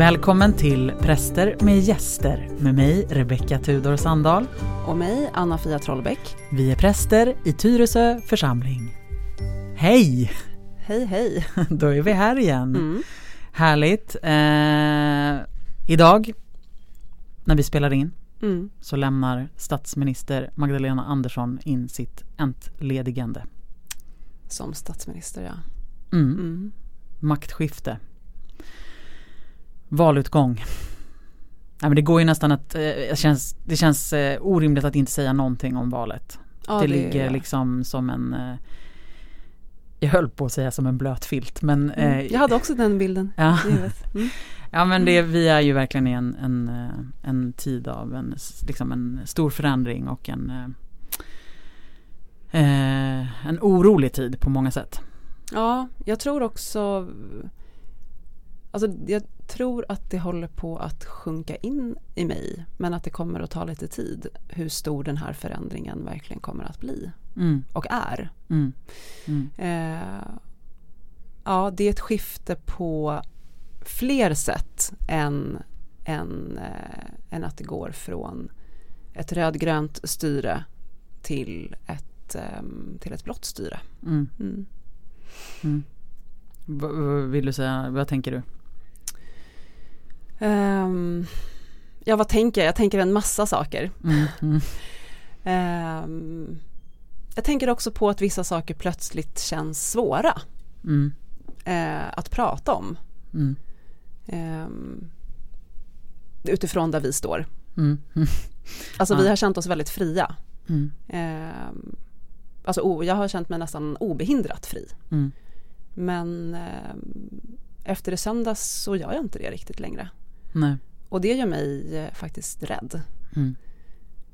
Välkommen till Präster med gäster med mig Rebecka Tudor Sandahl. Och mig Anna-Fia Trollbäck. Vi är präster i Tyresö församling. Hej! Hej hej! Då är vi här igen. Mm. Härligt. Eh, idag när vi spelar in mm. så lämnar statsminister Magdalena Andersson in sitt entledigande. Som statsminister ja. Mm. mm. Maktskifte. Valutgång. Nej, men det går ju nästan att, eh, känns, det känns eh, orimligt att inte säga någonting om valet. Ja, det, det, ligger ja. liksom som en eh, jag höll på att säga som en blöt filt men mm. eh, Jag hade också den bilden. Ja, mm. ja men det, vi är ju verkligen i en, en, eh, en tid av en, liksom en stor förändring och en eh, en orolig tid på många sätt. Ja, jag tror också Alltså jag tror att det håller på att sjunka in i mig men att det kommer att ta lite tid hur stor den här förändringen verkligen kommer att bli mm. och är. Mm. Mm. Eh, ja, det är ett skifte på fler sätt än, än, eh, än att det går från ett rödgrönt styre till ett, eh, till ett blått styre. Mm. Mm. Mm. Vill du säga, vad tänker du? Um, ja, vad tänker jag? Jag tänker en massa saker. Mm, mm. um, jag tänker också på att vissa saker plötsligt känns svåra mm. uh, att prata om. Um, utifrån där vi står. Mm. Alltså vi har känt oss väldigt fria. Um, alltså jag har känt mig nästan obehindrat fri. Mm. Men um, efter det söndags så gör jag inte det riktigt längre. Nej. Och det gör mig eh, faktiskt rädd. Mm.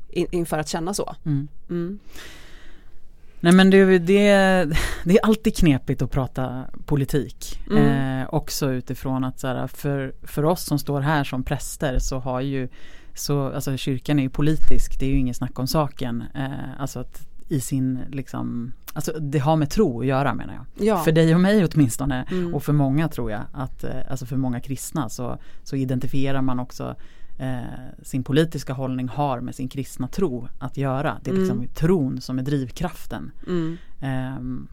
In, inför att känna så. Mm. Mm. Nej men det, det, det, är alltid knepigt att prata politik. Mm. Eh, också utifrån att så här, för, för oss som står här som präster så har ju så, alltså kyrkan är ju politisk, det är ju ingen snack om saken. Eh, alltså att i sin liksom Alltså det har med tro att göra menar jag. Ja. För dig och mig åtminstone mm. och för många tror jag att, eh, alltså för många kristna så, så identifierar man också eh, sin politiska hållning har med sin kristna tro att göra. Det är liksom mm. tron som är drivkraften. Mm. Eh,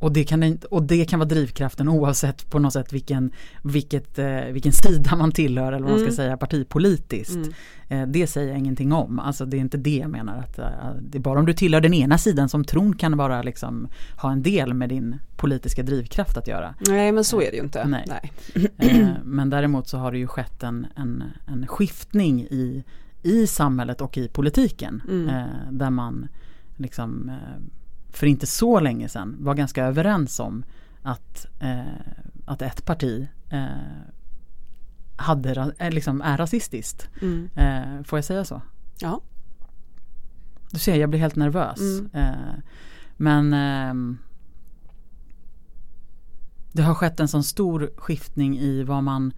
och det, kan, och det kan vara drivkraften oavsett på något sätt vilken, vilket, eh, vilken sida man tillhör eller vad man ska mm. säga partipolitiskt. Mm. Eh, det säger jag ingenting om. Alltså det är inte det jag menar. Att, eh, det är bara om du tillhör den ena sidan som tron kan vara liksom, ha en del med din politiska drivkraft att göra. Nej men så är det ju inte. Nej. Nej. Eh, men däremot så har det ju skett en, en, en skiftning i, i samhället och i politiken. Mm. Eh, där man liksom för inte så länge sedan var ganska överens om att, eh, att ett parti eh, hade, eh, liksom är rasistiskt. Mm. Eh, får jag säga så? Ja. Du ser, jag blir helt nervös. Mm. Eh, men ehm, det har skett en sån stor skiftning i vad man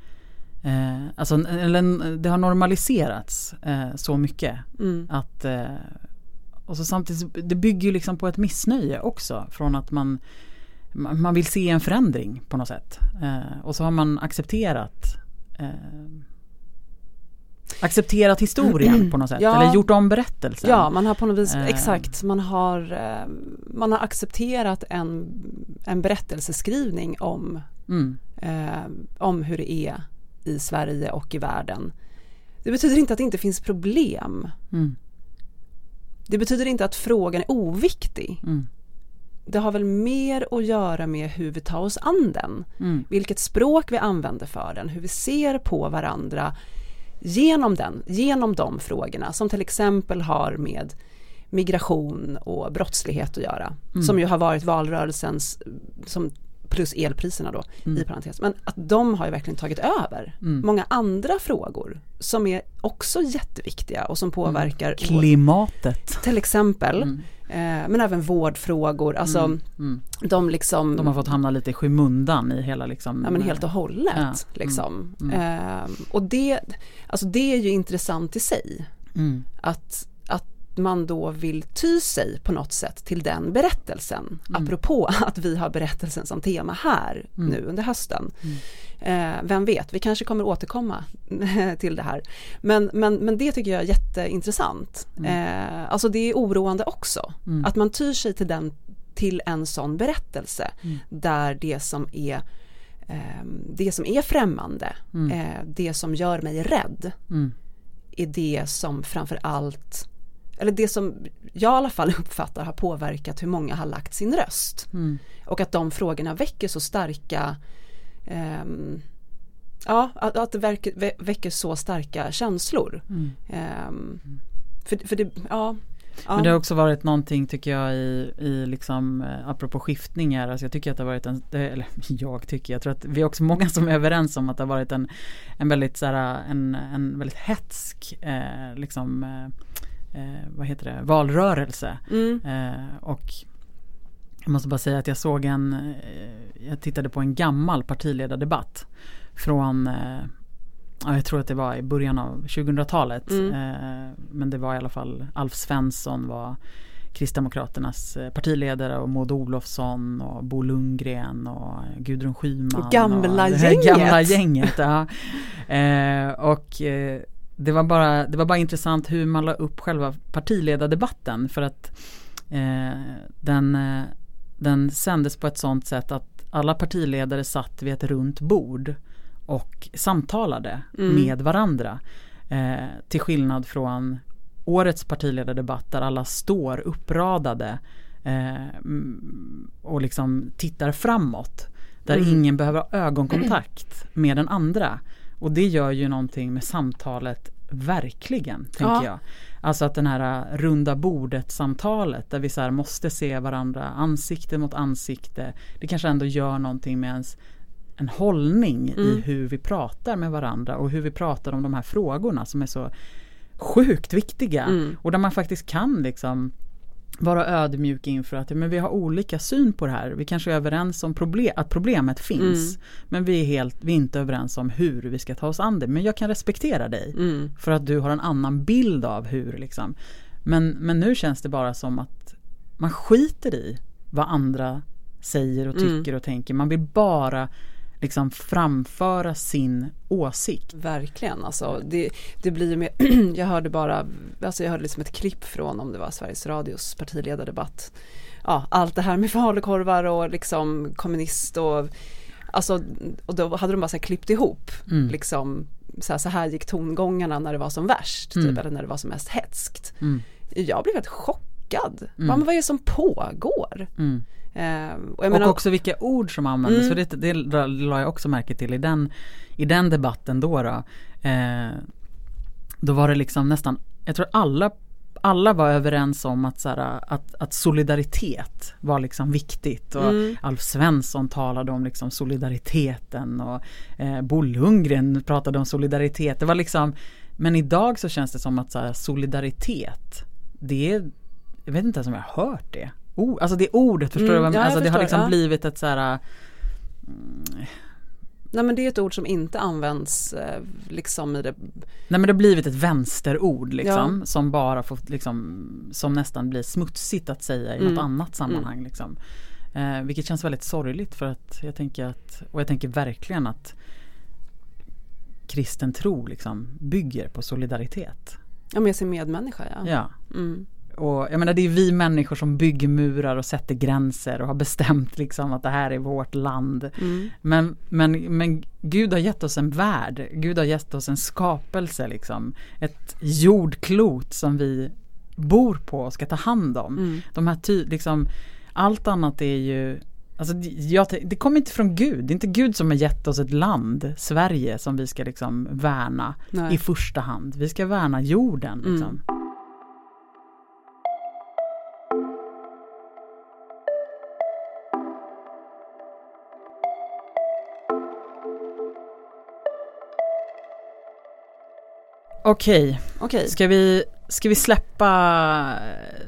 Eh, alltså, eller, det har normaliserats eh, så mycket mm. att eh, och så samtidigt, det bygger ju liksom på ett missnöje också från att man man vill se en förändring på något sätt. Eh, och så har man accepterat eh, accepterat historien på något sätt ja. eller gjort om berättelsen. Ja, man har på något vis, eh. exakt, man har, eh, man har accepterat en, en berättelseskrivning om, mm. eh, om hur det är i Sverige och i världen. Det betyder inte att det inte finns problem. Mm. Det betyder inte att frågan är oviktig. Mm. Det har väl mer att göra med hur vi tar oss an den. Mm. Vilket språk vi använder för den, hur vi ser på varandra genom den, genom de frågorna som till exempel har med migration och brottslighet att göra. Mm. Som ju har varit valrörelsens, som plus elpriserna då mm. i parentes. Men att de har ju verkligen tagit över mm. många andra frågor som är också jätteviktiga och som mm. påverkar klimatet. Till exempel. Mm. Eh, men även vårdfrågor, alltså mm. mm. de liksom De har fått hamna lite i skymundan i hela liksom Ja men helt och hållet ja. liksom. Eh, och det, alltså det är ju intressant i sig. Att man då vill ty sig på något sätt till den berättelsen. Mm. Apropå att vi har berättelsen som tema här mm. nu under hösten. Eh, vem vet, vi kanske kommer återkomma till det här. Men, men, men det tycker jag är jätteintressant. Mm. Eh, alltså det är oroande också, mm. att man tyr sig till, den, till en sån berättelse mm. där det som är eh, det som är främmande, mm. eh, det som gör mig rädd mm. är det som framför allt eller det som jag i alla fall uppfattar har påverkat hur många har lagt sin röst. Mm. Och att de frågorna väcker så starka um, Ja, att, att det väcker, väcker, så starka känslor. Mm. Um, för, för det, ja, Ja. Men det har också varit någonting tycker jag i, i liksom eh, apropå skiftningar. Alltså jag tycker att det har varit en, eller jag tycker, jag tror att vi är också många som är överens om att det har varit en, en väldigt så här, en, en väldigt hetsk eh, liksom eh, eh, vad heter det, valrörelse. Mm. Eh, och jag måste bara säga att jag såg en, eh, jag tittade på en gammal partiledardebatt från eh, jag tror att det var i början av 2000-talet. Mm. Eh, men det var i alla fall Alf Svensson var Kristdemokraternas partiledare och Maud Olofsson och Bo Lundgren och Gudrun Schyman. Gamla och gänget! Gamla gänget ja. eh, och eh, det var, bara, det var bara intressant hur man la upp själva partiledardebatten för att eh, den, eh, den sändes på ett sånt sätt att alla partiledare satt vid ett runt bord och samtalade mm. med varandra. Eh, till skillnad från årets partiledardebatt där alla står uppradade eh, och liksom tittar framåt. Där mm. ingen behöver ha ögonkontakt med den andra. Och det gör ju någonting med samtalet verkligen, tänker ja. jag. Alltså att den här runda bordet samtalet där vi så måste se varandra ansikte mot ansikte. Det kanske ändå gör någonting med ens en hållning mm. i hur vi pratar med varandra och hur vi pratar om de här frågorna som är så sjukt viktiga. Mm. Och där man faktiskt kan liksom vara ödmjuk inför att men vi har olika syn på det här. Vi kanske är överens om problem, att problemet finns. Mm. Men vi är, helt, vi är inte överens om hur vi ska ta oss an det. Men jag kan respektera dig. Mm. För att du har en annan bild av hur. Liksom. Men, men nu känns det bara som att man skiter i vad andra säger och mm. tycker mm. och tänker. Man vill bara liksom framföra sin åsikt. Verkligen, alltså det, det blir med, jag hörde bara, alltså jag hörde liksom ett klipp från om det var Sveriges Radios partiledardebatt. Ja, allt det här med falukorvar och liksom kommunist och Alltså, och då hade de bara så klippt ihop, mm. liksom så här, så här, gick tongångarna när det var som värst, typ, mm. eller när det var som mest hetskt. Mm. Jag blev helt chockad. Mm. Bara, men vad är det som pågår? Mm. Eh, och, och också vilka ord som användes, mm. för det, det la jag också märke till i den, i den debatten då. Då, eh, då var det liksom nästan, jag tror alla alla var överens om att, så att, att solidaritet var liksom viktigt och mm. Alf Svensson talade om liksom solidariteten och eh, Bo Lundgren pratade om solidaritet. Det var liksom, men idag så känns det som att så solidaritet, det är, jag vet inte ens om jag har hört det oh, alltså det ordet, förstår mm, du? Ja, alltså det har liksom ja. blivit ett så här mm. Nej men det är ett ord som inte används eh, liksom i det Nej men det har blivit ett vänsterord liksom ja. som bara får liksom som nästan blir smutsigt att säga i mm. något annat sammanhang mm. liksom. Eh, vilket känns väldigt sorgligt för att jag tänker att och jag tänker verkligen att kristen tro liksom bygger på solidaritet. Ja med sin medmänniska ja. Ja. Mm. Och jag menar det är vi människor som bygger murar och sätter gränser och har bestämt liksom att det här är vårt land. Mm. Men, men, men Gud har gett oss en värld, Gud har gett oss en skapelse liksom. Ett jordklot som vi bor på och ska ta hand om. Mm. De här ty, liksom, allt annat är ju Alltså, jag, det kommer inte från Gud. Det är inte Gud som har gett oss ett land, Sverige, som vi ska liksom värna Nej. i första hand. Vi ska värna jorden. Liksom. Mm. Okej, okay. ska, vi, ska vi släppa,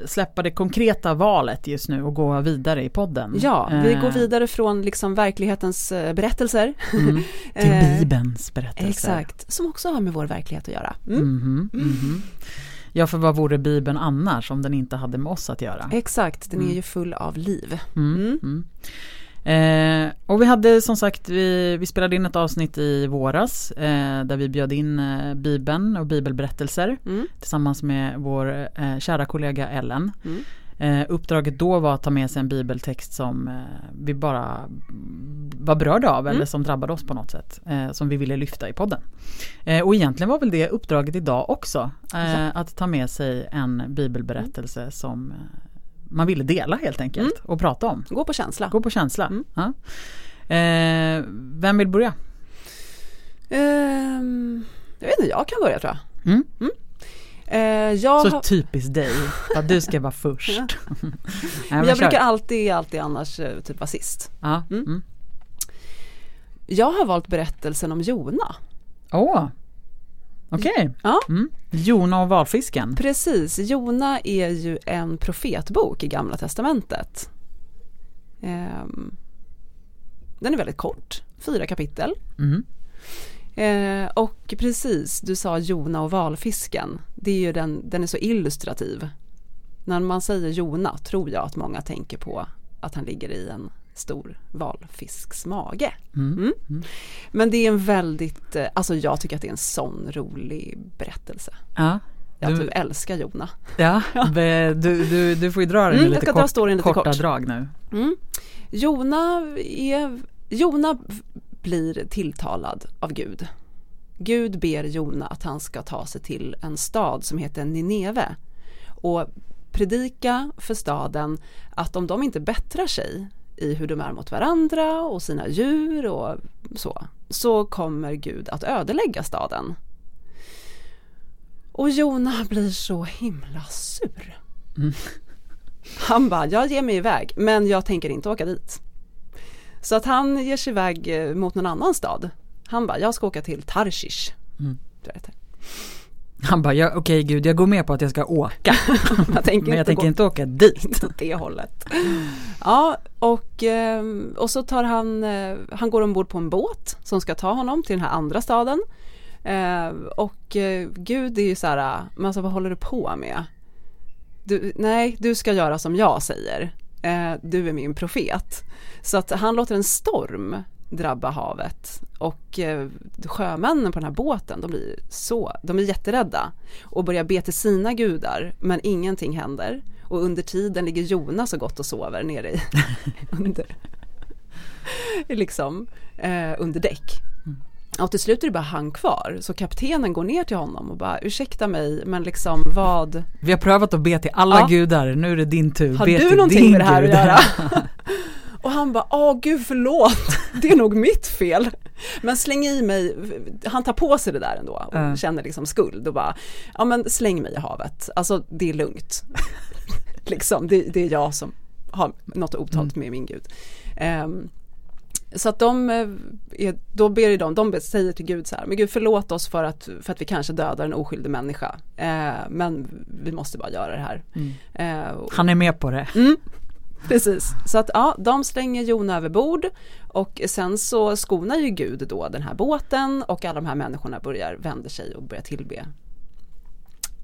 släppa det konkreta valet just nu och gå vidare i podden? Ja, vi går eh. vidare från liksom verklighetens eh, berättelser. Mm, till eh, Bibelns berättelser. Exakt, som också har med vår verklighet att göra. Mm. Mm -hmm, ja, för vad vore Bibeln annars om den inte hade med oss att göra? Exakt, den är mm. ju full av liv. Eh, och vi hade som sagt, vi, vi spelade in ett avsnitt i våras eh, där vi bjöd in eh, Bibeln och bibelberättelser mm. tillsammans med vår eh, kära kollega Ellen. Mm. Eh, uppdraget då var att ta med sig en bibeltext som eh, vi bara var berörda av mm. eller som drabbade oss på något sätt. Som vi ville lyfta i podden. Och egentligen var väl det uppdraget idag också. Att ta med sig en bibelberättelse som man ville dela helt enkelt mm. och prata om. Gå på känsla. Gå på känsla. Mm. Ja. Eh, vem vill börja? Um, jag vet inte, jag kan börja tror jag. Mm. Mm. Eh, jag Så typiskt dig, att du ska vara först. Nej, men jag kör. brukar alltid, alltid annars eh, typ vara sist. Mm. mm. Jag har valt berättelsen om Jona. Åh, Okej. Okay. Ja. Mm. Jona och valfisken. Precis, Jona är ju en profetbok i Gamla Testamentet. Um, den är väldigt kort, fyra kapitel. Mm. Eh, och precis, du sa Jona och valfisken. Det är ju den, den är så illustrativ. När man säger Jona tror jag att många tänker på att han ligger i en stor valfisks mage. Mm. Mm. Mm. Men det är en väldigt, eh, alltså jag tycker att det är en sån rolig berättelse. Ja. Jag du, typ älskar Jona. Ja, du, du, du får ju dra den mm, lite, kort, lite korta kort. drag nu. Mm. Jona, är, Jona blir tilltalad av Gud. Gud ber Jona att han ska ta sig till en stad som heter Nineve och predika för staden att om de inte bättrar sig i hur de är mot varandra och sina djur och så, så kommer Gud att ödelägga staden. Och Jona blir så himla sur. Mm. Han bara, jag ger mig iväg men jag tänker inte åka dit. Så att han ger sig iväg eh, mot någon annan stad. Han bara, jag ska åka till Tarshish. Mm. Han bara, ja, okej okay, gud jag går med på att jag ska åka. jag tänker men jag tänker gå, inte åka dit. Inte åt det hållet. Ja, och, ehm, och så tar han, eh, han går ombord på en båt som ska ta honom till den här andra staden. Eh, och gud är ju så här, men alltså vad håller du på med? Du, nej, du ska göra som jag säger. Du är min profet. Så att han låter en storm drabba havet och eh, sjömännen på den här båten de blir så, de är jätterädda och börjar be till sina gudar men ingenting händer och under tiden ligger Jonas så gott och sover nere i under, liksom, eh, under däck. Mm. Och till slut är det bara han kvar, så kaptenen går ner till honom och bara ursäkta mig men liksom vad Vi har prövat att be till alla ja. gudar, nu är det din tur. Har be du någonting med det här gud. att göra? Och han bara, åh gud förlåt, det är nog mitt fel. Men släng i mig, han tar på sig det där ändå och uh. känner liksom skuld och bara, ja men släng mig i havet, alltså det är lugnt. liksom, det, det, är jag som har något otalt mm. med min gud. Um, så att de, eh, är, då ber de, de säger till Gud så här, men Gud förlåt oss för att, för att vi kanske dödar en oskyldig människa. Eh, men vi måste bara göra det här. Mm. Eh, Han är med på det. Mm, Precis, så att ja, de slänger Jona över bord och sen så skonar ju Gud då den här båten och alla de här människorna börjar vända sig och börjar tillbe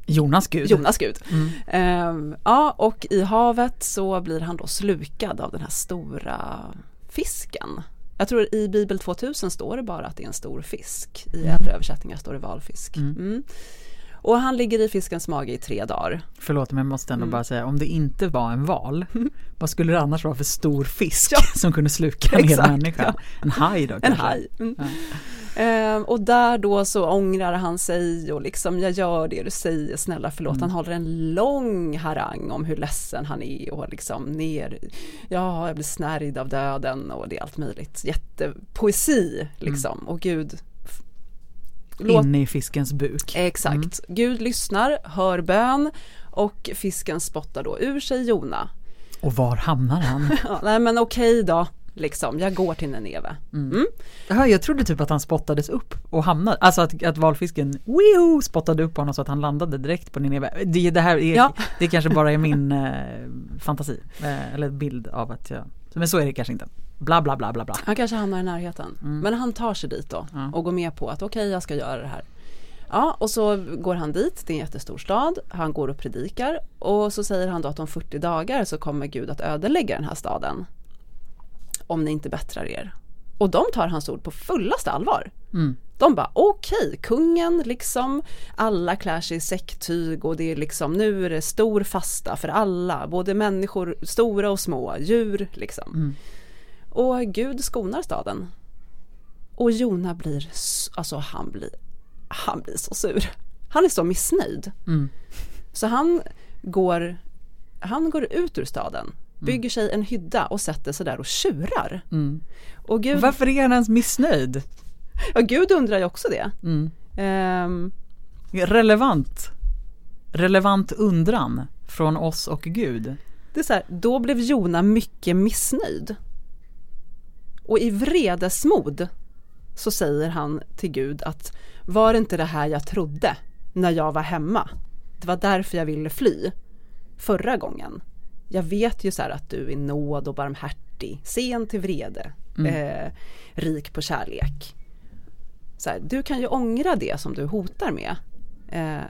Jonas gud. Jonas gud. Mm. Um, ja, och i havet så blir han då slukad av den här stora fisken. Jag tror i Bibel 2000 står det bara att det är en stor fisk. I mm. äldre översättningar står det valfisk. Mm. mm. Och han ligger i fiskens mage i tre dagar. Förlåt men jag måste ändå mm. bara säga, om det inte var en val, vad skulle det annars vara för stor fisk ja. som kunde sluka en hel människa? Ja. En haj då kanske? En haj. Mm. Ja. Uh, och där då så ångrar han sig och liksom jag gör det du säger snälla förlåt. Mm. Han håller en lång harang om hur ledsen han är och liksom ner, ja jag blir snärjd av döden och det är allt möjligt. Jättepoesi liksom mm. och gud Låt... Inne i fiskens buk. Exakt. Mm. Gud lyssnar, hör bön och fisken spottar då ur sig Jona. Och var hamnar han? nej men okej då, liksom, jag går till Neneve. Mm. Mm. Jaha, jag trodde typ att han spottades upp och hamnade, alltså att, att valfisken wio, spottade upp honom så att han landade direkt på Nineve. Det, det här är, ja. det kanske bara är min eh, fantasi, eh, eller bild av att jag, men så är det kanske inte. Bla bla bla bla bla. Han kanske hamnar i närheten. Mm. Men han tar sig dit då ja. och går med på att okej okay, jag ska göra det här. Ja och så går han dit, det är en jättestor stad, han går och predikar och så säger han då att om 40 dagar så kommer Gud att ödelägga den här staden. om ni inte bättrar er. Och de tar hans ord på fullaste allvar. Mm. De bara okej, okay, kungen liksom, alla klär sig i säcktyg och det är liksom nu är det stor fasta för alla, både människor, stora och små, djur liksom. Mm. Och Gud skonar staden. Och Jona blir, alltså han blir, han blir så sur. Han är så missnöjd. Mm. Så han går, han går ut ur staden, mm. bygger sig en hydda och sätter sig där och tjurar. Mm. Och Gud, Varför är han ens missnöjd? Ja, Gud undrar ju också det. Mm. Um, Relevant. Relevant undran från oss och Gud. Det är så här, då blev Jona mycket missnöjd. Och i vredesmod så säger han till Gud att var det inte det här jag trodde när jag var hemma? Det var därför jag ville fly förra gången. Jag vet ju så här att du är nåd och barmhärtig, sen till vrede, mm. eh, rik på kärlek så här, du kan ju ångra det som du hotar med. Eh,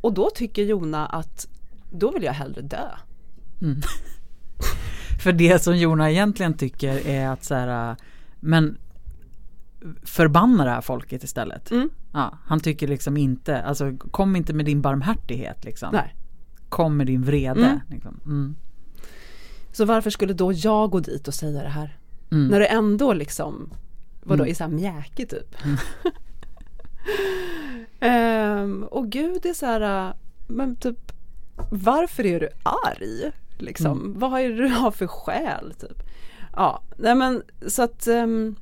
och då tycker Jona att då vill jag hellre dö. Mm. För det som Jona egentligen tycker är att så här, men förbanna det här folket istället. Mm. Ja, han tycker liksom inte, alltså kom inte med din barmhärtighet liksom. Nej. Kom med din vrede. Mm. Liksom. Mm. Så varför skulle då jag gå dit och säga det här? Mm. När det ändå liksom Vadå mm. i såhär mjäke typ? um, och gud är så här, men typ varför är du arg? Liksom, mm. vad är det du har för skäl typ? Ja, nej men så att um,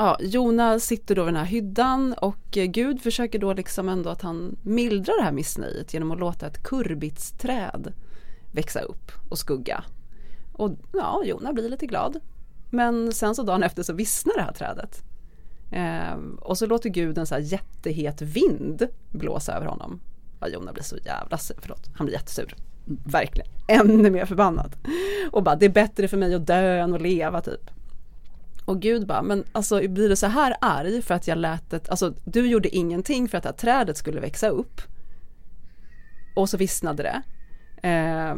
Ja, Jona sitter då vid den här hyddan och eh, Gud försöker då liksom ändå att han mildrar det här missnöjet genom att låta ett kurbitsträd växa upp och skugga. Och ja, Jona blir lite glad. Men sen så dagen efter så vissnar det här trädet. Eh, och så låter Gud en så här jättehet vind blåsa över honom. Ja, Jona blir så jävla sur, förlåt, han blir jättesur. Verkligen, ännu mer förbannad. Och bara, det är bättre för mig att dö än att leva typ. Och Gud bara, men alltså blir du så här arg för att jag lät det, alltså du gjorde ingenting för att det här trädet skulle växa upp. Och så vissnade det. Eh,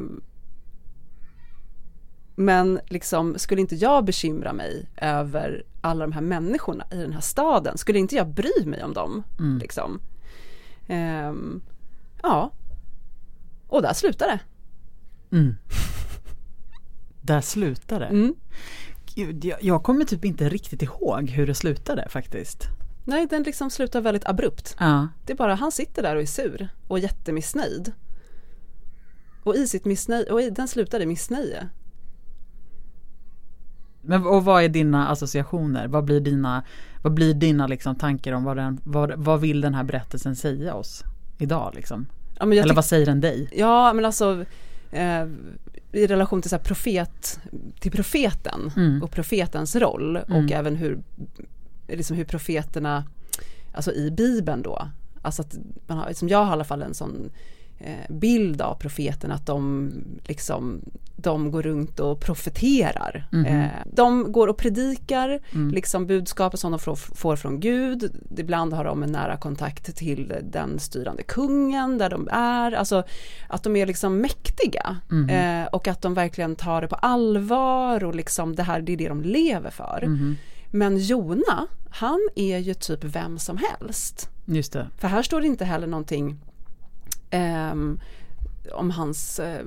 men liksom, skulle inte jag bekymra mig över alla de här människorna i den här staden? Skulle inte jag bry mig om dem? Mm. Liksom? Um, ja, och där slutar det. Mm. Där slutar det. Mm. Gud, jag, jag, kommer typ inte riktigt ihåg hur det slutade faktiskt. Nej, den liksom slutar väldigt abrupt. Ja. Det är bara, han sitter där och är sur och jättemissnöjd. Och i sitt missnöje, och i, den slutar i missnöje. Men och vad är dina associationer? Vad blir dina, vad blir dina liksom tankar om vad, den, vad, vad vill den här berättelsen säga oss idag liksom? Ja, Eller vad säger den dig? Ja men alltså eh, i relation till så profet, till profeten mm. och profetens roll mm. och även hur, liksom hur profeterna, alltså i bibeln då, alltså att man har, liksom jag har i alla fall en sån bild av profeten att de liksom de går runt och profeterar. Mm. de går och predikar mm. liksom budskapet som de får från Gud. Ibland har de en nära kontakt till den styrande kungen där de är. Alltså att de är liksom mäktiga mm. och att de verkligen tar det på allvar och liksom det här det är det de lever för. Mm-hmm. Men Jona, han är ju typ vem som helst. Just det. För här står det inte heller någonting eh, om hans eh,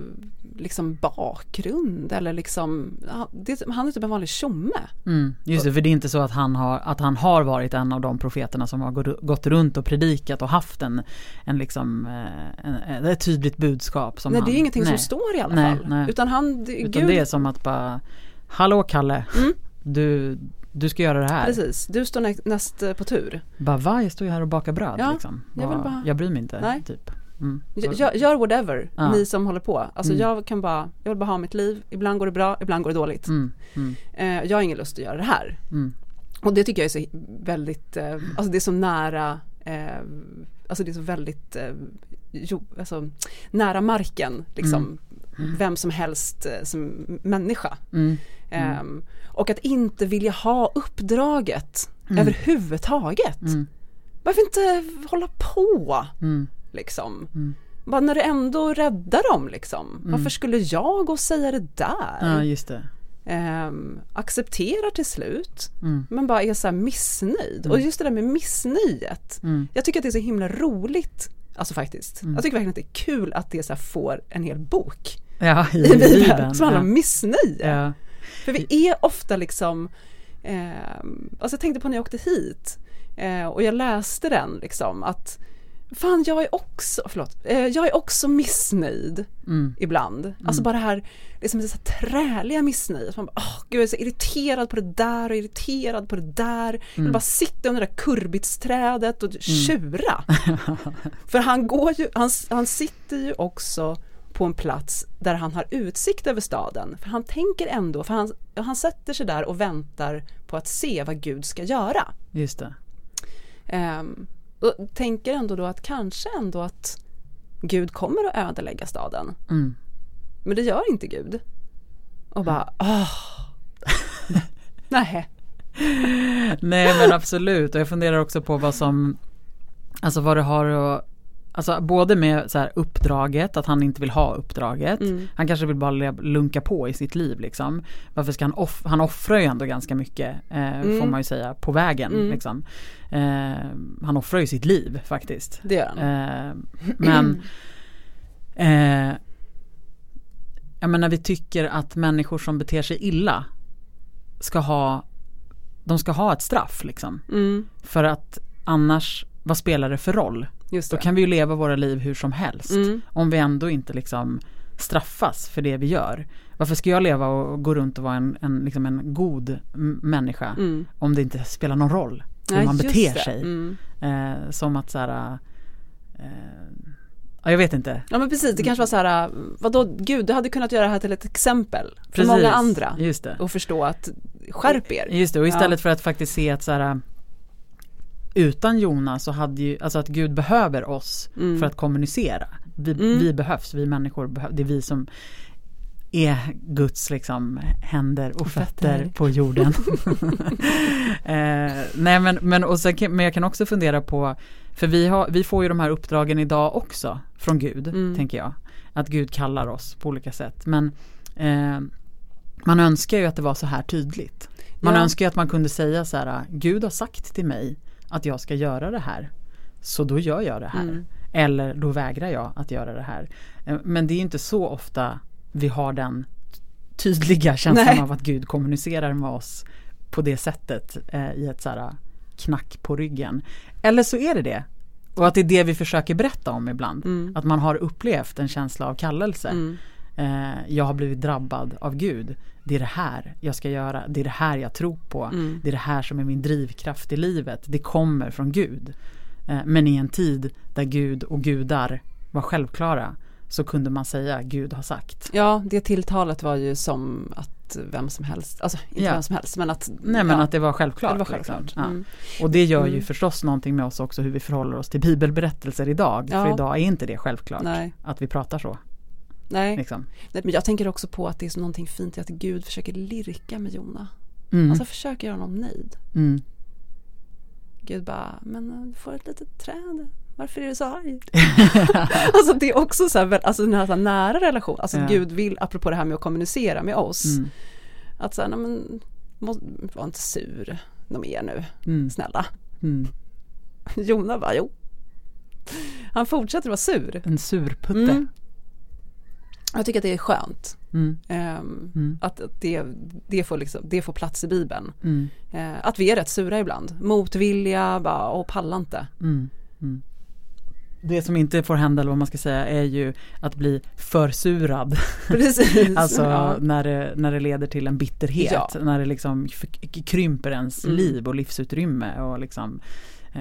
liksom bakgrund eller liksom, det, han är typ en vanlig tjomme. Mm, just det, för det är inte så att han, har, att han har varit en av de profeterna som har gått runt och predikat och haft en, en liksom, eh, en, ett tydligt budskap. Som nej, han, det är ingenting nej, som står i alla nej, fall. Nej. Utan han, det, Utan Gud... det är som att bara, hallå Kalle, mm. du, du ska göra det här. Precis, du står näst på tur. Bara va, jag står ju här och bakar bröd ja, liksom. jag, bara... jag bryr mig inte. Nej. Typ. Mm. Gör, gör, whatever, ja. ni som håller på. Alltså mm. jag kan bara, jag vill bara ha mitt liv. Ibland går det bra, ibland går det dåligt. Mm. mm. Eh, jag har ingen lust att göra det här. Mm. Och det tycker jag är så väldigt, eh, alltså det är så nära, eh, alltså det är så väldigt, eh, jo, alltså, nära marken liksom. Mm. Vem som helst eh, som människa. Ehm, och att inte vilja ha uppdraget överhuvudtaget. Varför inte hålla på? Liksom. Mm. Bara när du ändå räddar dem liksom. Mm. Varför skulle jag gå och säga det där? Ja just det. eh, accepterar till slut mm. men bara är så missnöjd. Mm. Och just det där med missnöjet. Mm. Jag tycker att det är så himla roligt Alltså faktiskt. Mm. Jag tycker verkligen att det är kul att det så får en hel bok ja, i, i Bibeln som handlar om missnöje. Ja. För vi är ofta liksom, eh, alltså jag tänkte på när jag åkte hit eh, och jag läste den liksom att Fan jag är också, förlåt, eh, jag är också missnöjd mm. ibland. Mm. Alltså bara det här, liksom det så träliga missnöjet. Man bara, oh, gud jag är så irriterad på det där och irriterad på det där. Mm. Jag vill bara sitta under det där kurbitsträdet och mm. tjura. För han går ju, han, han sitter ju också på en plats där han har utsikt över staden. För han tänker ändå, för han, han sätter sig där och väntar på att se vad Gud ska göra. Just det. Um, och tänker ändå då att kanske ändå att Gud kommer att ödelägga staden. Mm. Men det gör inte Gud. Och bara, åh. Nej. Nej men absolut och jag funderar också på vad som Alltså vad det har att Alltså både med så här uppdraget, att han inte vill ha uppdraget. Mm. Han kanske vill bara lunka på i sitt liv liksom. Varför ska han off han offrar ju ändå ganska mycket eh, mm. får man ju säga på vägen mm. liksom. Eh, han offrar ju sitt liv faktiskt. Det gör han. Eh, men eh, Jag menar vi tycker att människor som beter sig illa ska ha De ska ha ett straff liksom. Mm. För att annars, vad spelar det för roll? Då kan vi ju leva våra liv hur som helst. Mm. Om vi ändå inte liksom straffas för det vi gör. Varför ska jag leva och gå runt och vara en, en, liksom en god människa mm. om det inte spelar någon roll hur ja, man beter sig. Mm. Eh, som att så här, eh, ja, jag vet inte. Ja men precis, det kanske var så här, vadå gud du hade kunnat göra det här till ett exempel för precis, många andra. Just det. Och förstå att skärp er. Just det, och istället ja. för att faktiskt se att så här utan Jona så hade ju, alltså att Gud behöver oss mm. för att kommunicera. Vi, mm. vi behövs, vi människor behövs, det är vi som är Guds liksom händer och fötter på jorden. eh, nej men, men, och sen, men jag kan också fundera på, för vi, har, vi får ju de här uppdragen idag också från Gud, mm. tänker jag. Att Gud kallar oss på olika sätt. Men eh, man önskar ju att det var så här tydligt. Man ja. önskar ju att man kunde säga så här, Gud har sagt till mig att jag ska göra det här. Så då gör jag det här. Mm. Eller då vägrar jag att göra det här. Eh, men det är inte så ofta vi har den tydliga känslan Nej. av att Gud kommunicerar med oss på det sättet eh, i ett så här knack på ryggen. Eller så är det det. Och att det är det vi försöker berätta om ibland. Mm. Att man har upplevt en känsla av kallelse. Mm. Eh, jag har blivit drabbad av Gud. Det är det här jag ska göra. Det är det här jag tror på. Mm. Det är det här som är min drivkraft i livet. Det kommer från Gud. Eh, men i en tid där Gud och gudar var självklara så kunde man säga Gud har sagt. Ja, det tilltalet var ju som att vem som helst, alltså inte ja. vem som helst men att Nej men ja. att det var självklart. Det var självklart. Liksom. Ja. Mm. Och det gör ju mm. förstås någonting med oss också hur vi förhåller oss till bibelberättelser idag. För idag är inte det självklart Nej. att vi pratar så. Nej. Liksom. Nej, men jag tänker också på att det är någonting fint i att Gud försöker lirka med Jona. Mm. Alltså försöker göra honom nöjd. Mm. Gud bara, men du får ett litet träd. Varför är du så arg? alltså det är också så här, alltså den här, så här nära relation. Alltså ja. Gud vill, apropå det här med att kommunicera med oss. Mm. Att säga, nej men, var inte sur något mer nu, mm. snälla. Mm. Jona bara, jo. Han fortsätter vara sur. En surputte. Mm. Jag tycker att det är skönt. Mm. Um, mm. Att det, det, får liksom, det får plats i Bibeln. Mm. Uh, att vi är rätt sura ibland. Motvilja, bara, och pallar inte. Mm. Mm. Det som inte får hända, eller vad man ska säga, är ju att bli försurad. Precis. alltså ja. när, det, när det leder till en bitterhet. Ja. När det liksom krymper ens mm. liv och livsutrymme. Och liksom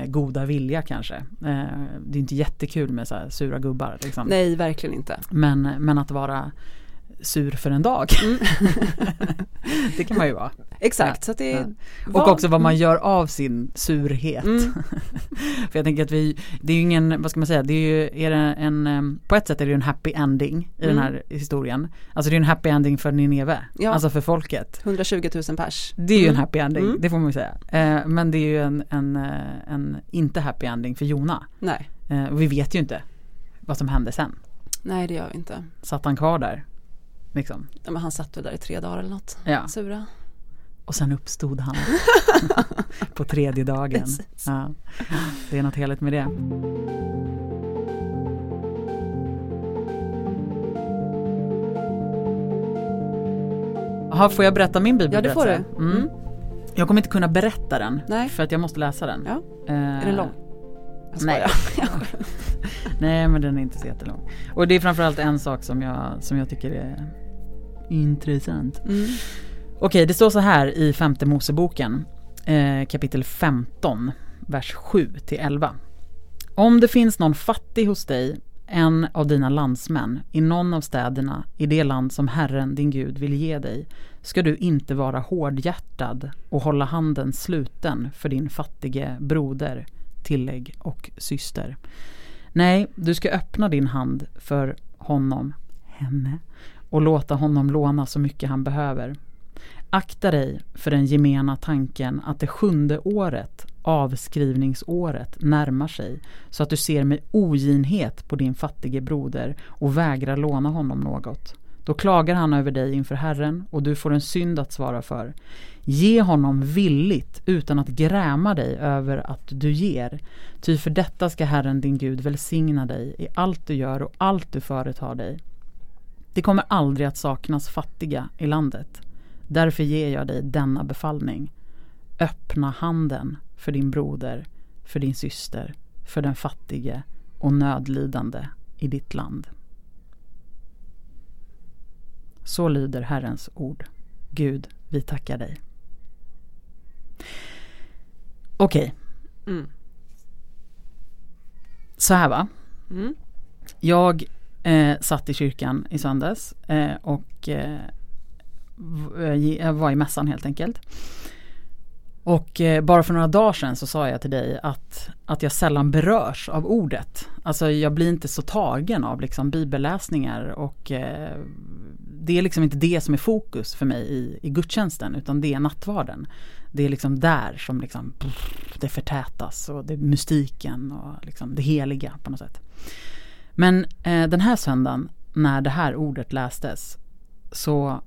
goda vilja kanske. Eh, det är inte jättekul med så sura gubbar. Liksom. Nej, verkligen inte. Men, men att vara sur för en dag. Mm. det kan man ju vara. Exakt. Ja, så det ja. Och också vad man mm. gör av sin surhet. Mm. för jag tänker att vi, det är ju ingen, vad ska man säga, det är ju är det en, på ett sätt är det ju en happy ending i mm. den här historien. Alltså det är en happy ending för Nineve, ja. alltså för folket. 120 000 pers. Det är ju en mm. happy ending, mm. det får man ju säga. Eh, men det är ju en, en, eh, en inte happy ending för Jona. Nej. Eh, och vi vet ju inte vad som hände sen. Nej det gör vi inte. Satt han kvar där? Liksom. Ja, men han satt väl där i tre dagar eller något. Ja. Sura. Och sen uppstod han på tredje dagen. Ja. Det är något heligt med det. Jaha, får jag berätta min bibelberättelse? Ja, det får du. Mm. Jag kommer inte kunna berätta den, Nej. för att jag måste läsa den. Ja. Eh, är den lång? Nej. Nej, men den är inte så jättelång. Och det är framförallt en sak som jag, som jag tycker är intressant. Mm. Okej, det står så här i femte Moseboken, eh, kapitel 15, vers 7 till 11. Om det finns någon fattig hos dig, en av dina landsmän, i någon av städerna i det land som Herren din Gud vill ge dig, ska du inte vara hårdhjärtad och hålla handen sluten för din fattige broder, tillägg och syster. Nej, du ska öppna din hand för honom, henne, och låta honom låna så mycket han behöver. Akta dig för den gemena tanken att det sjunde året, avskrivningsåret, närmar sig så att du ser med oginhet på din fattige broder och vägrar låna honom något. Då klagar han över dig inför Herren och du får en synd att svara för. Ge honom villigt utan att gräma dig över att du ger. Ty för detta ska Herren din Gud välsigna dig i allt du gör och allt du företar dig. Det kommer aldrig att saknas fattiga i landet. Därför ger jag dig denna befallning. Öppna handen för din broder, för din syster, för den fattige och nödlidande i ditt land. Så lyder Herrens ord. Gud, vi tackar dig. Okej. Okay. Mm. Så här va. Mm. Jag eh, satt i kyrkan i söndags eh, och eh, eh var i mässan helt enkelt. Och eh, bara för några dagar sedan så sa jag till dig att, att jag sällan berörs av ordet. Alltså jag blir inte så tagen av liksom bibelläsningar och eh, det är liksom inte det som är fokus för mig i, i gudstjänsten utan det är nattvarden. Det är liksom där som liksom, det förtätas och det är mystiken och liksom det heliga på något sätt. Men eh, den här söndagen när det här ordet lästes så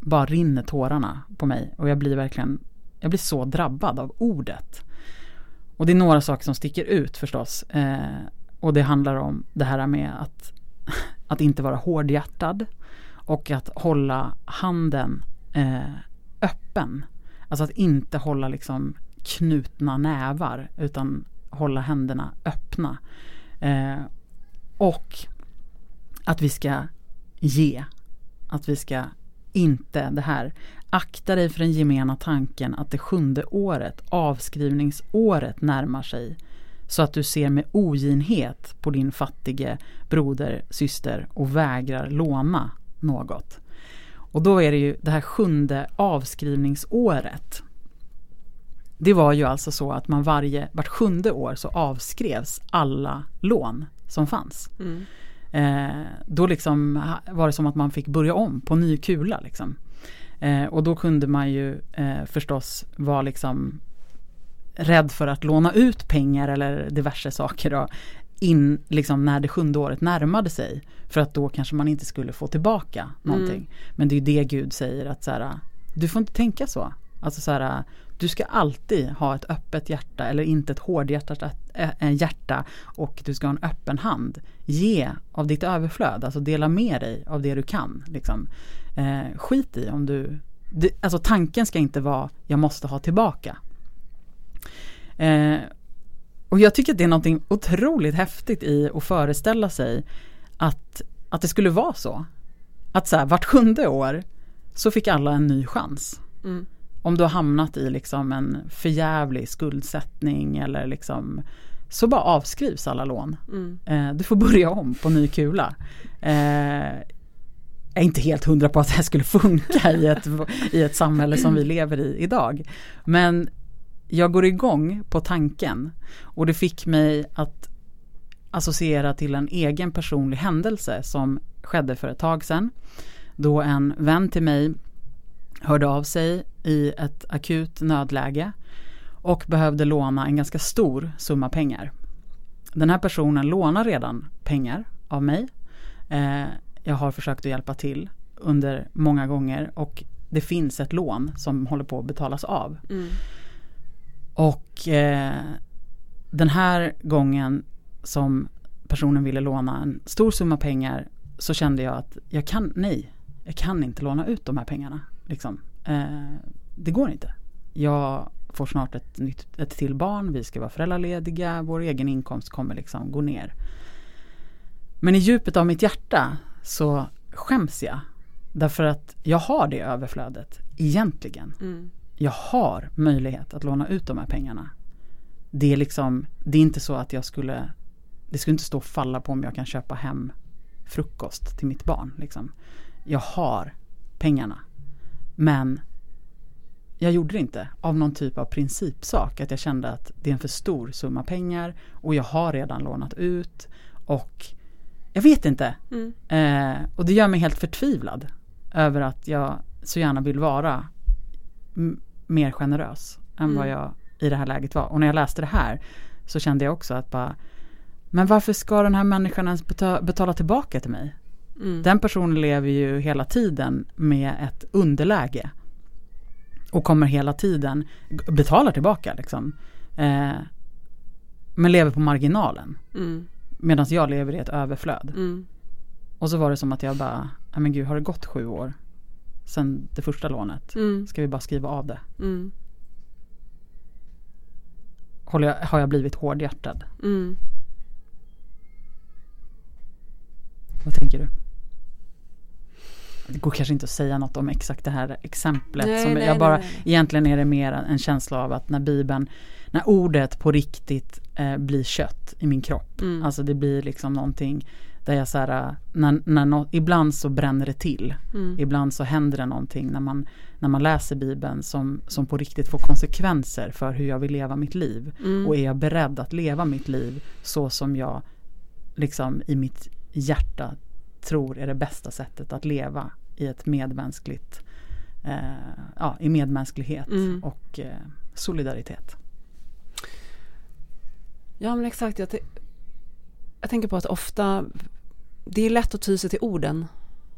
bara rinner tårarna på mig och jag blir verkligen, jag blir så drabbad av ordet. Och det är några saker som sticker ut förstås. Eh, och det handlar om det här med att, att inte vara hårdhjärtad och att hålla handen eh, öppen. Alltså att inte hålla liksom knutna nävar utan hålla händerna öppna. Eh, och att vi ska ge. Att vi ska inte det här. Akta dig för den gemena tanken att det sjunde året, avskrivningsåret, närmar sig så att du ser med oginhet på din fattige broder, syster och vägrar låna något. Och då är det ju det här sjunde avskrivningsåret. Det var ju alltså så att man varje, vart sjunde år så avskrevs alla lån som fanns. Mm. Eh, då liksom var det som att man fick börja om på ny kula. Liksom. Eh, och då kunde man ju eh, förstås vara liksom rädd för att låna ut pengar eller diverse saker då, in liksom när det sjunde året närmade sig. För att då kanske man inte skulle få tillbaka någonting. Mm. Men det är ju det Gud säger att så här, du får inte tänka så. Alltså så här, du ska alltid ha ett öppet hjärta eller inte ett hårdhjärtat eh, eh, hjärta och du ska ha en öppen hand. Ge av ditt överflöd, alltså dela med dig av det du kan. Liksom. Eh, skit i om du, det, alltså tanken ska inte vara jag måste ha tillbaka. Eh, och jag tycker att det är någonting otroligt häftigt i att föreställa sig att, att det skulle vara så. Att så här, vart sjunde år så fick alla en ny chans. Mm om du har hamnat i liksom en förjävlig skuldsättning eller liksom så bara avskrivs alla lån. Mm. Eh, du får börja om på ny kula. Eh, jag är inte helt hundra på att det här skulle funka i ett, i ett samhälle som vi lever i idag. Men jag går igång på tanken och det fick mig att associera till en egen personlig händelse som skedde för ett tag sedan. Då en vän till mig hörde av sig i ett akut nödläge och behövde låna en ganska stor summa pengar. Den här personen lånar redan pengar av mig. Eh, jag har försökt att hjälpa till under många gånger och det finns ett lån som håller på att betalas av. Mm. Och eh, den här gången som personen ville låna en stor summa pengar så kände jag att jag kan, nej, jag kan inte låna ut de här pengarna. Liksom. Eh, det går inte. Jag får snart ett, nytt, ett till barn, vi ska vara föräldralediga, vår egen inkomst kommer liksom gå ner. Men i djupet av mitt hjärta så skäms jag. Därför att jag har det överflödet egentligen. Mm. Jag har möjlighet att låna ut de här pengarna. Det är liksom, det är inte så att jag skulle, det skulle inte stå och falla på om jag kan köpa hem frukost till mitt barn. Liksom. Jag har pengarna. Men jag gjorde det inte av någon typ av principsak. Att jag kände att det är en för stor summa pengar och jag har redan lånat ut. Och jag vet inte. Mm. Eh, och det gör mig helt förtvivlad över att jag så gärna vill vara mer generös än mm. vad jag i det här läget var. Och när jag läste det här så kände jag också att bara Men varför ska den här människan ens betala, betala tillbaka till mig? Mm. Den personen lever ju hela tiden med ett underläge. Och kommer hela tiden, betalar tillbaka liksom. Eh, men lever på marginalen. Mm. Medan jag lever i ett överflöd. Mm. Och så var det som att jag bara, men gud har det gått sju år sen det första lånet? Mm. Ska vi bara skriva av det? Mm. Jag, har jag blivit hårdhjärtad? Mm. Vad tänker du? Det går kanske inte att säga något om exakt det här exemplet. Nej, som nej, jag bara, nej, Egentligen är det mer en känsla av att när Bibeln, när ordet på riktigt eh, blir kött i min kropp. Mm. Alltså det blir liksom någonting där jag så här, när, när no, ibland så bränner det till. Mm. Ibland så händer det någonting när man, när man läser Bibeln som, som på riktigt får konsekvenser för hur jag vill leva mitt liv. Mm. Och är jag beredd att leva mitt liv så som jag liksom i mitt hjärta tror är det bästa sättet att leva i ett medmänskligt, eh, ja, i medmänsklighet mm. och eh, solidaritet. Ja men exakt, jag, jag tänker på att ofta det är lätt att ty sig till orden,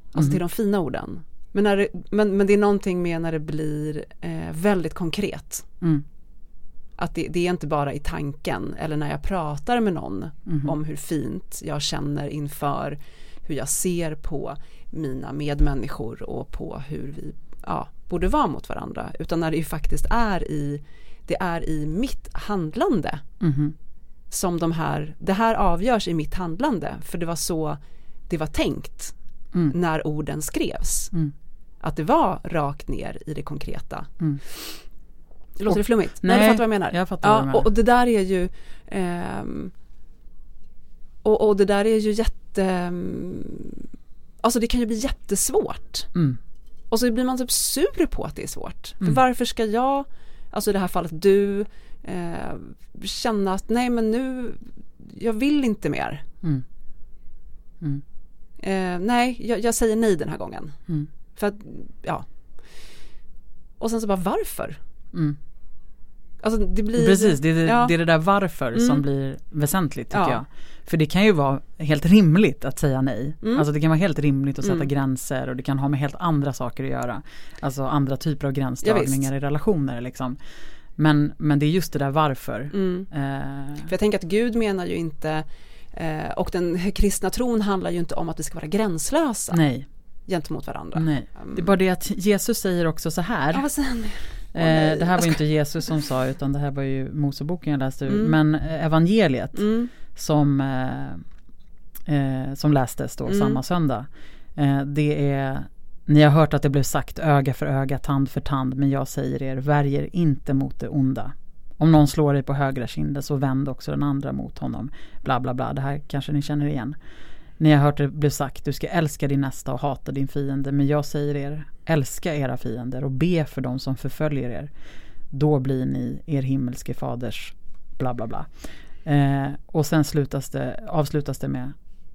alltså mm. till de fina orden. Men, när det, men, men det är någonting med när det blir eh, väldigt konkret. Mm. Att det, det, är inte bara i tanken eller när jag pratar med någon mm. om hur fint jag känner inför hur jag ser på mina medmänniskor och på hur vi ja, borde vara mot varandra. Utan när det ju faktiskt är i, det är i mitt handlande mm. som de här, det här avgörs i mitt handlande. För det var så det var tänkt mm. när orden skrevs. Mm. Att det var rakt ner i det konkreta. Mm. Låter det flummigt? Nej, du fattar vad jag menar. Jag fattar ja, vad du menar. Och, det där är ju um, och, och, det där är ju jätte um, Alltså det kan ju bli jättesvårt. Mm. Och så blir man typ sur på att det är svårt. Mm. För varför ska jag, alltså i det här fallet du, eh, känna att nej men nu, jag vill inte mer. Mm. mm. Eh, nej, jag, jag, säger nej den här gången. Mm. För att, ja. Och sen så bara varför? Mm. Alltså det blir Precis, det är det, ja. det, är det där varför som mm. blir väsentligt tycker ja. jag. För det kan ju vara helt rimligt att säga nej. Mm. Alltså det kan vara helt rimligt att sätta mm. gränser och det kan ha med helt andra saker att göra. Alltså andra typer av gränsdragningar ja, i relationer liksom. Men, men det är just det där varför. Mm. Eh. För jag tänker att Gud menar ju inte eh, och den kristna tron handlar ju inte om att vi ska vara gränslösa. Nej. Gentemot varandra. Nej. Det är bara det att Jesus säger också så här. Ja, Eh, det här var inte Jesus som sa utan det här var ju Moseboken jag läste ur. Mm. Men eh, evangeliet mm. som, eh, eh, som lästes då mm. samma söndag. Eh, det är Ni har hört att det blev sagt öga för öga, tand för tand. Men jag säger er, värjer inte mot det onda. Om någon slår dig på högra kinden så vänd också den andra mot honom. Bla bla bla, det här kanske ni känner igen. Ni har hört det bli sagt, du ska älska din nästa och hata din fiende. Men jag säger er, älska era fiender och be för dem som förföljer er. Då blir ni er himmelske faders bla bla bla. Eh, och sen slutas det, avslutas det med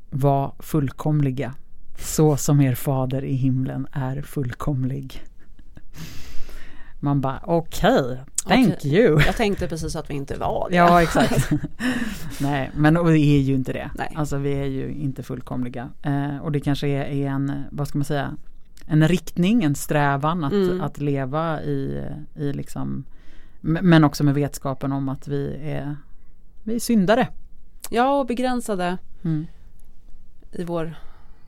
var fullkomliga så som er fader i himlen är fullkomlig. Man bara okej, okay, thank okay. you. Jag tänkte precis att vi inte var det. Ja exakt. Nej men vi är ju inte det. Nej. Alltså vi är ju inte fullkomliga. Eh, och det kanske är, är en, vad ska man säga, en riktning, en strävan att, mm. att leva i, i liksom men också med vetskapen om att vi är, vi är syndare. Ja, och begränsade mm. i vår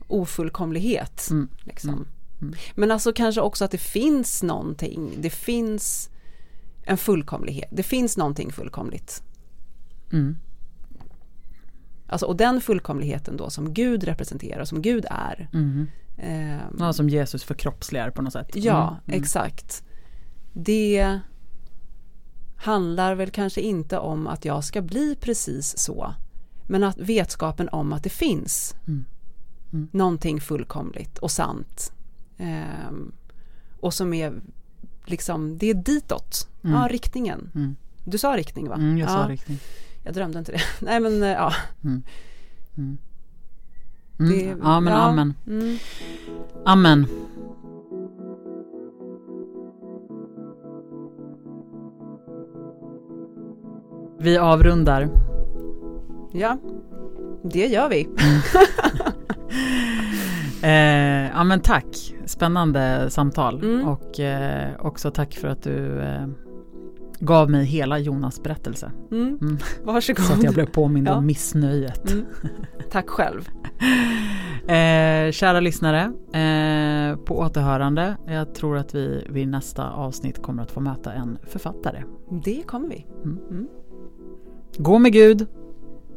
ofullkomlighet. Mm. Liksom. Mm. mm. Men alltså kanske också att det finns någonting, det finns en fullkomlighet, det finns någonting fullkomligt. Mm. Alltså, och den fullkomligheten då som Gud representerar, som Gud är. Mm. Eh, ja, som Jesus förkroppsligar på något sätt. Ja, mm. mm. exakt. Det handlar väl kanske inte om att jag ska bli precis så. Men att vetskapen om att det finns mm. Mm. någonting fullkomligt och sant. Eh, och som är liksom, det är ditåt, mm. ja riktningen. Mm. Du sa riktning va? Mm, jag sa riktning. Jag drömde inte det. Nej men eh, ja. Mm. Mm. Det, ja men ja. amen. Amen. Vi avrundar. Ja, det gör vi. eh, ja men tack, spännande samtal mm. och eh, också tack för att du eh, gav mig hela Jonas berättelse. Mm. Mm. Varsågod. Så att jag blev påmind ja. om missnöjet. Mm. Tack själv. eh, kära lyssnare, eh, på återhörande. Jag tror att vi vid nästa avsnitt kommer att få möta en författare. Det kommer vi. Mm. Mm. Gå med Gud.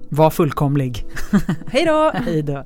Var fullkomlig. Hej då! Hej då.